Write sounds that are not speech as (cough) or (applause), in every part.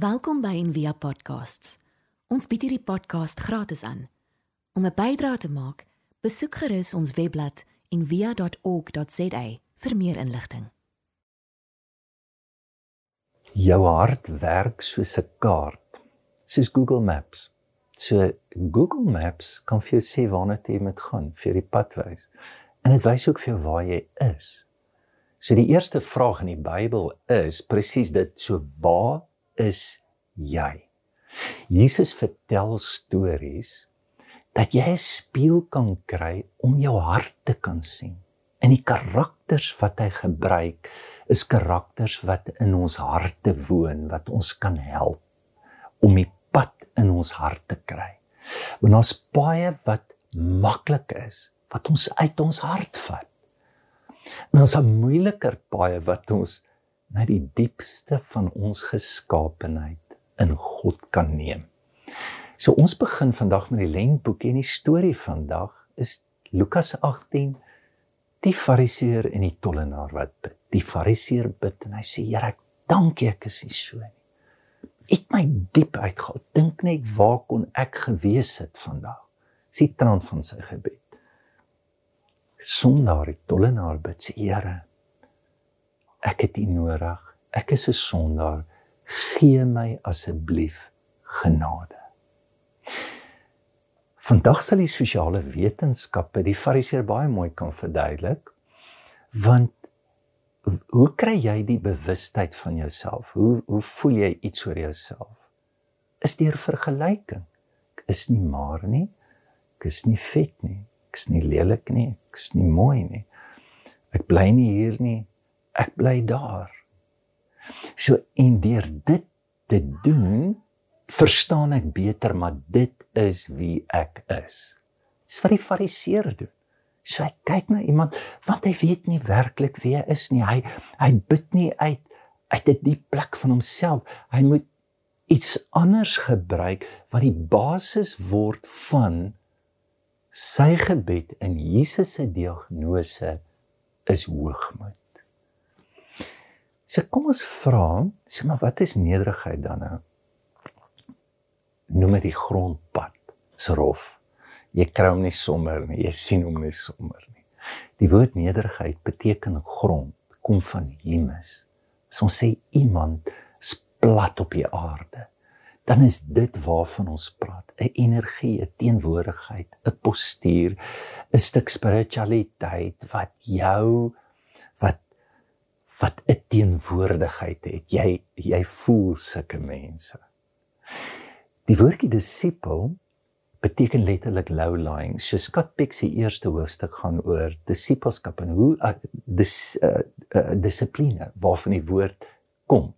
Welkom by Envia Podcasts. Ons bied hierdie podcast gratis aan. Om 'n bydrae te maak, besoek gerus ons webblad en via.org.za vir meer inligting. Jou hart werk soos 'n kaart, soos Google Maps. So Google Maps kan vir jou sê waarna jy moet gaan, vir die pad wys. En dit wys ook vir jou waar jy is. So die eerste vraag in die Bybel is presies dit, so waar is jy? Jesus vertel stories dat jy 'n spieël kan kry om jou hart te kan sien. En die karakters wat hy gebruik is karakters wat in ons harte woon wat ons kan help om die pad in ons hart te kry. Want ons baie wat maklik is wat ons uit ons hart vat. En ons 'n moeiliker baie wat ons na die diepste van ons geskaapenheid in God kan neem. So ons begin vandag met die lentboekie en die storie vandag is Lukas 18 die fariseer en die tollenaar wat bid. Die fariseer bid en hy sê Here, dankie ek is nie so nie. Ek my diep uitgehaal. Dink net waar kon ek gewees het vandag? Sy traan van sy gebed. Sondaar die tollenaar bid sê Here, ek het U nodig. Ek is 'n sondaar. Gee my asseblief genade. Vandag sal die sosiale wetenskappe die fariseer baie mooi kan verduidelik. Want hoe kry jy die bewustheid van jouself? Hoe hoe voel jy iets oor jouself? Is deur vergelyking. Ek is nie maar nie. Ek is nie vet nie. Ek is nie lelik nie. Ek is nie mooi nie. Ek bly nie hier nie. Ek bly daar. So en deur dit te doen, verstaan ek beter maar dit is wie ek is. Dis wat die fariseer doen. So hy kyk na iemand want hy weet nie werklik wie hy is nie. Hy hy bid nie uit uit 'n diep plek van homself. Hy moet iets anders gebruik wat die basis word van sy gebed en Jesus se diagnose is hoogmoed. So kom ons vra, sê maar wat is nederigheid dan nou? noem dit die grondpad. Dis rof. Jy kry hom nie sommer nie, jy sien hom nie sommer nie. Die woord nederigheid beteken grond, kom van humus. As ons sê iemand is plat op die aarde, dan is dit waarvan ons praat, 'n energie, 'n teenwoordigheid, 'n postuur, 'n stuk spiritualiteit wat jou wat 'n teenwoordigheid het. Jy jy voel sulke mense. Die woordjie disipel beteken letterlik low lying. So Scott Peck se eerste hoofstuk gaan oor disipelskap en hoe uh, dis uh, uh, dissipline waarvan die woord kom.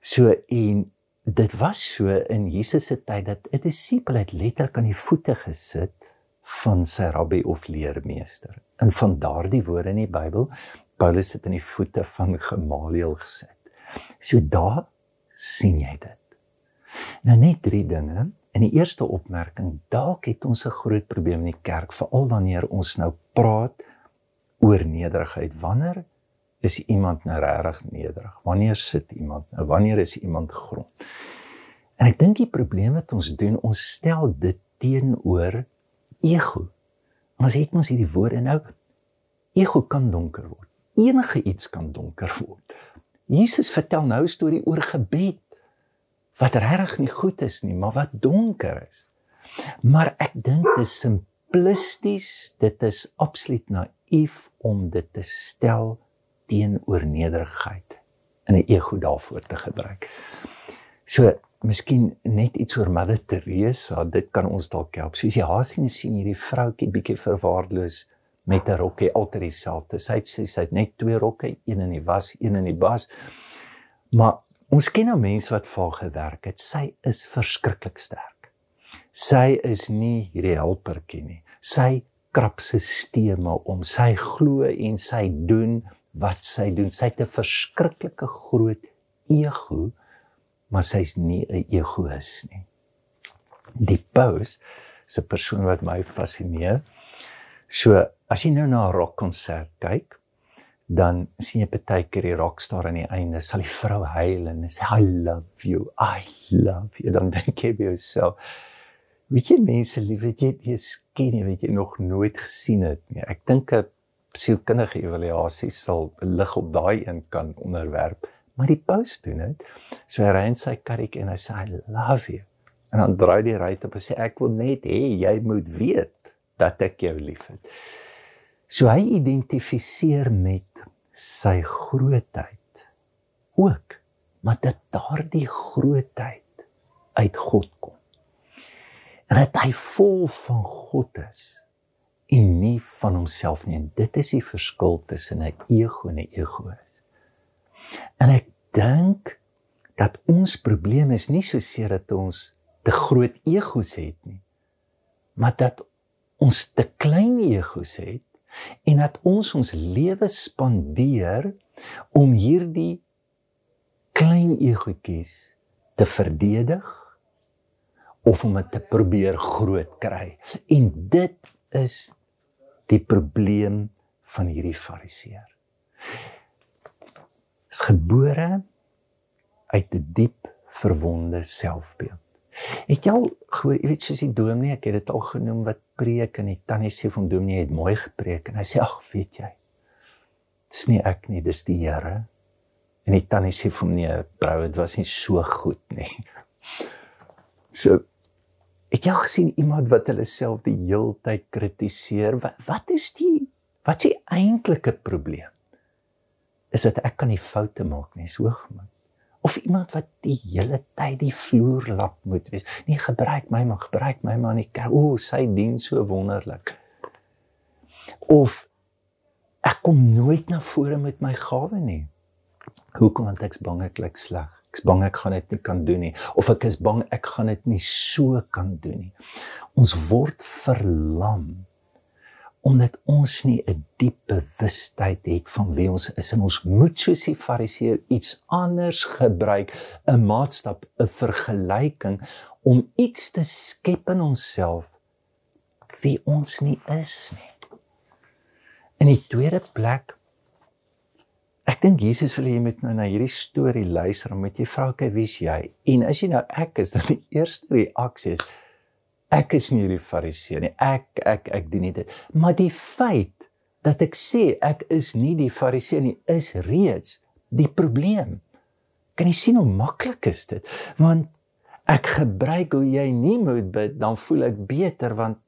So en dit was so in Jesus se tyd dat 'n disipel het letterlik aan die voete gesit van sy rabbi of leermeester. En van daardie woorde in die Bybel, Paulus het aan die voete van Gamaliel gesit. So daar sien jy dit. Nou net drie dinge. In die eerste opmerking, dalk het ons 'n groot probleem in die kerk, veral wanneer ons nou praat oor nederigheid. Wanneer is iemand nou regtig nederig? Wanneer sit iemand? Nou wanneer is iemand grond? En ek dink die probleem wat ons doen, ons stel dit teenoor ego. Ons het mos hierdie woorde nou ego kan donker word. Enige iets kan donker word. Jesus vertel nou 'n storie oor gebed wat regtig nie goed is nie, maar wat donker is. Maar ek dink dit is simplisties, dit is absoluut naïef om dit te stel teenoor nederigheid en 'n ego daarvoor te gebruik. So, miskien net iets oor Mother Teresa, dit kan ons dalk help. Soos jy haar sien sien hierdie vroutjie bietjie verwaarloos met 'n rokkie altyd dieselfde. Sy het sê sy het net twee rokke, een in die was, een in die bas. Maar Ons ken nou mense wat vir gewerk het. Sy is verskriklik sterk. Sy is nie hierdie helpertjie nie. Sy krap sisteme om. Sy glo en sy doen wat sy doen. Sy het 'n verskriklike groot ego, maar sy's nie 'n egoïs nie. Die Paus is 'n persoon wat my fascineer. So, as jy nou na 'n rockkonsert kyk, dan sien jy baie keer die rockstar aan die einde sal die vrou huil en sê I love you, I love you. Dan dink jy by jouself, weet jy mense lief, weet jy jy sken jy weet jy nog nooit gesien het nie. Ek dink 'n sielkundige evaluasie sal lig op daai een kan onderwerp, maar die paus doen dit. So hy ry in sy karretjie en hy sê I love you. En dan draai die ry op en sê ek wil net hê jy moet weet dat ek jou liefhet. So hy identifiseer met sy grootheid ook, maar dat daardie grootheid uit God kom. En dat hy vol van God is en nie van homself nie. En dit is die verskil tussen 'n ego en 'n egoïs. En ek dink dat ons probleem is nie so seer dat ons te groot egos het nie, maar dat ons te klein egos het en dat ons ons lewe spandeer om hierdie klein egotjies te verdedig of om dit te probeer groot kry. En dit is die probleem van hierdie fariseer. Is gebore uit 'n die diep verwonde selfbeeld. Het jy al gehoor, jy weet soos die dominee, ek het dit al genoem wat preek en die tannie sê van dominee het mooi gepreek en hy sê ag, weet jy. Dis nie ek nie, dis die Here. En die tannie sê vir nee, vrou, dit was nie so goed nie. (laughs) So het gesien iemand wat hulle self die heeltyd kritiseer. Wat, wat is die wat is die eintlike probleem? Is dit ek kan nie foute maak nie, so hoogmoed of iemand wat die hele tyd die vloer lap moet wees. Nee, gebruik my maar, gebruik my maar nie. O, sy dien so wonderlik. Of ek kom nooit na vore met my gawe nie. Hoekom want ek's bang ek lyk sleg. Ek's bang ek gaan dit nie kan doen nie of ek is bang ek gaan dit nie so kan doen nie. Ons word verlam omdat ons nie 'n diep bewustheid het van wie ons is en ons moet soos die fariseer iets anders gebruik 'n maatstaf 'n vergelyking om iets te skep in onsself wie ons nie is nie. In die tweede plek ek dink Jesus wil jy moet nou na hierdie storie luister om met jy vra kyk wie's jy? En as jy nou ek is dan die eerste reaksie is ek is nie die fariseer nie. Ek ek ek doen nie dit. Maar die feit dat ek sê ek is nie die fariseer nie, is reeds die probleem. Kan jy sien hoe maklik is dit? Want ek gebruik hoe jy nie moet bid, dan voel ek beter want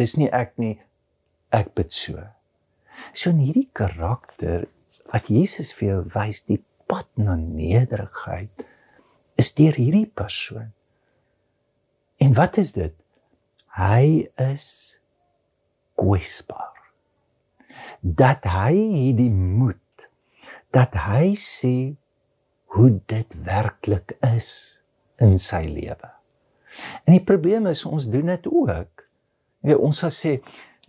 dis nie ek nie. Ek bid so. So in hierdie karakter wat Jesus vir jou wys, die pad na nederigheid is deur hierdie persoon. En wat is dit? Hy is kwesbaar. Dat hy het die moed dat hy sê hoe dit werklik is in sy lewe. En die probleem is ons doen dit ook. Weet ons sê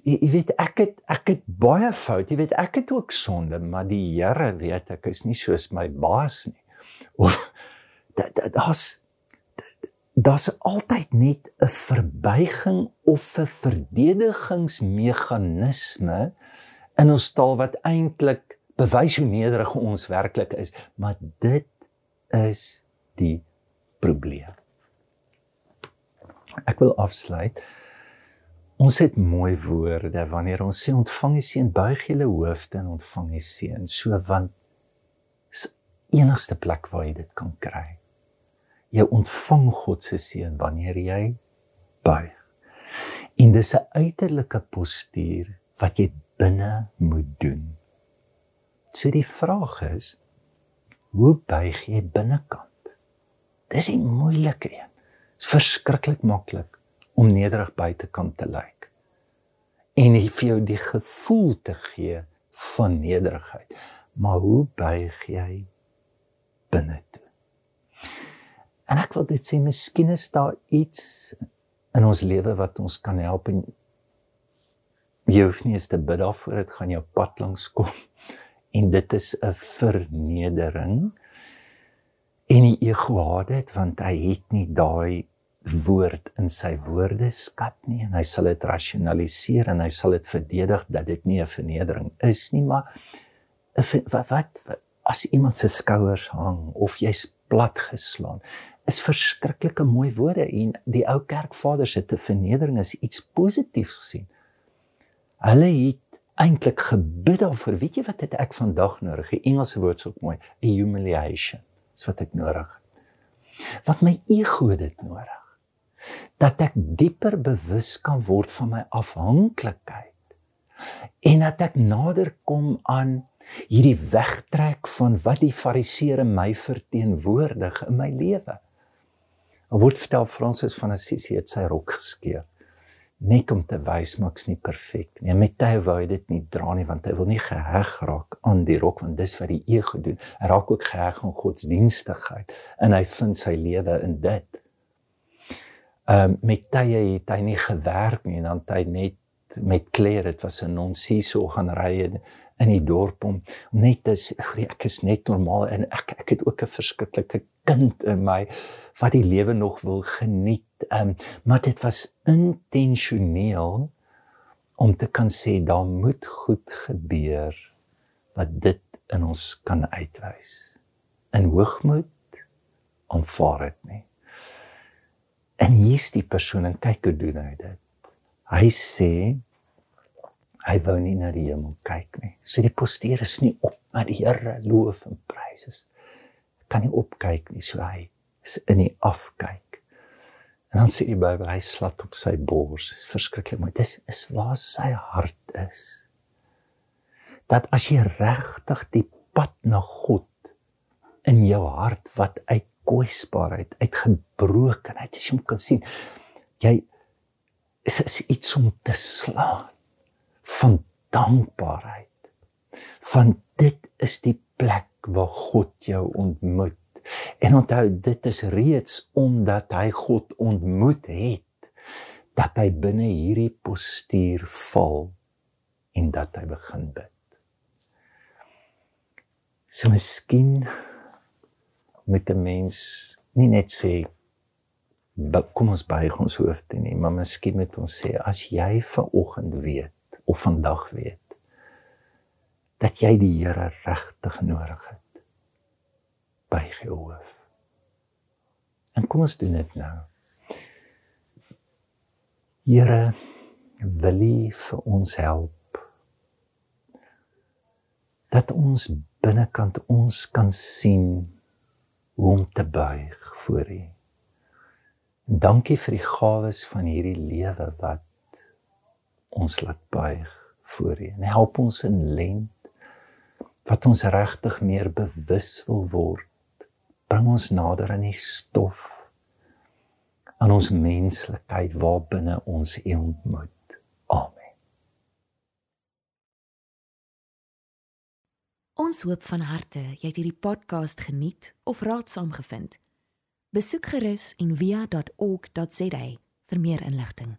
jy, weet ek het ek het baie fout. Jy weet ek het ook sonde, maar die Here weet ek is nie soos my baas nie. Of (laughs) daar's daar's altyd net 'n verbuiging of 'n verdedigingsmeganisme in ons taal wat eintlik bewys hoe nederig ons werklik is, maar dit is die probleem. Ek wil afsluit. Ons het mooi woorde wanneer ons sê ontvang die seën buig julle hoofde en ontvang die seën, so want is enigste plek waar jy dit kan kry jy ontvang God se seën wanneer jy buig. En dis 'n uiterlike postuur wat jy binne moet doen. So die vraag is, hoe buig jy binnekant? Dis 'n moeilike een. Dit is verskriklik maklik om nederig buitekant te lyk. En vir jou die gevoel te gee van nederigheid. Maar hoe buig jy binne toe? En ek wil dit sê, miskien is daar iets in ons lewe wat ons kan help en jy hoef nie eens te bid daarvoor, dit gaan jou pad langs kom. (laughs) En dit is 'n vernedering. En die ego haat dit want hy het nie daai woord in sy woordeskat nie en hy sal dit rasionaliseer en hy sal dit verdedig dat dit nie 'n vernedering is nie, maar wat, wat, wat as iemand se skouers hang of jy's plat geslaan is verskriklike mooi woorde en die ou kerkvaders het te vernedering is iets positiefs gesien. Hulle het eintlik gebid daarvoor. Weet jy wat het ek vandag nodig? Die Engelse woord is ook mooi, a humiliation. Dis wat ek nodig het. Wat my ego dit nodig. Dat ek dieper bewus kan word van my afhanklikheid. En dat ek nader kom aan hierdie wegtrek van wat die fariseëre my verteenwoordig in my lewe. Al word vertel Fransis van Assisi het sy rok geskeur net om te wys maak's nie perfek nie. Met tye wou hy dit nie dra nie want hy wil nie geheg raak aan die rok want dis wat die ego doen. Hy raak ook geheg aan godsdienstigheid en hy vind sy lewe in dit. Ehm um, met tye het hy nie gewerk nie en dan hy net met klere dit was 'n nonsiso gaan ry in die dorp om net te sê ek is net normaal en ek ek het ook 'n verskriklike kind in my wat die lewe nog wil geniet. Um, maar dit was intentioneel om te kan sê daar moet goed gebeur wat dit in ons kan uitwys. In hoogmoed aanvaar dit nie. En hier's die persoon en kyk hoe doen hy dit. Hy sê hy wou nie na die hemel kyk nie. So die posteer is nie op na die Here loof en prys. Kan nie opkyk nie, so hy is in die afkyk. En dan sê die Bybel hy slat op sy bors. Dis verskriklik mooi. Dis is waar sy hart is. Dat as jy regtig die pad na God in jou hart wat uit kwesbaarheid, uit gebrokenheid, as jy hom kan sien, jy is, is iets om te slaan van dankbaarheid. Van dit is die plek waar God jou ontmoet. En onthou dit is reeds omdat hy God ontmoet het dat hy binne hierdie postuur val en dat hy begin bid. So miskien met 'n mens nie net sê kom ons buig ons hoofde nie, maar miskien moet ons sê as jy ver oggend weet of vandag weet dat jy die Here regtig nodig het by geloof. En kom ons doen dit nou. Here wil U vir ons help dat ons binnekant ons kan sien hoe om te buig voor U. Dankie vir die gawes van hierdie lewe wat ons laat buig voor U. En help ons in lent wat ons regtig meer bewus wil word. Bring ons nader aan die stof aan ons menslikheid waarbinne ons U ontmoet. Amen. Ons hoop van harte jy het hierdie podcast geniet of raadsaam gevind. Besoek gerus en via.ok.za vir meer inligting.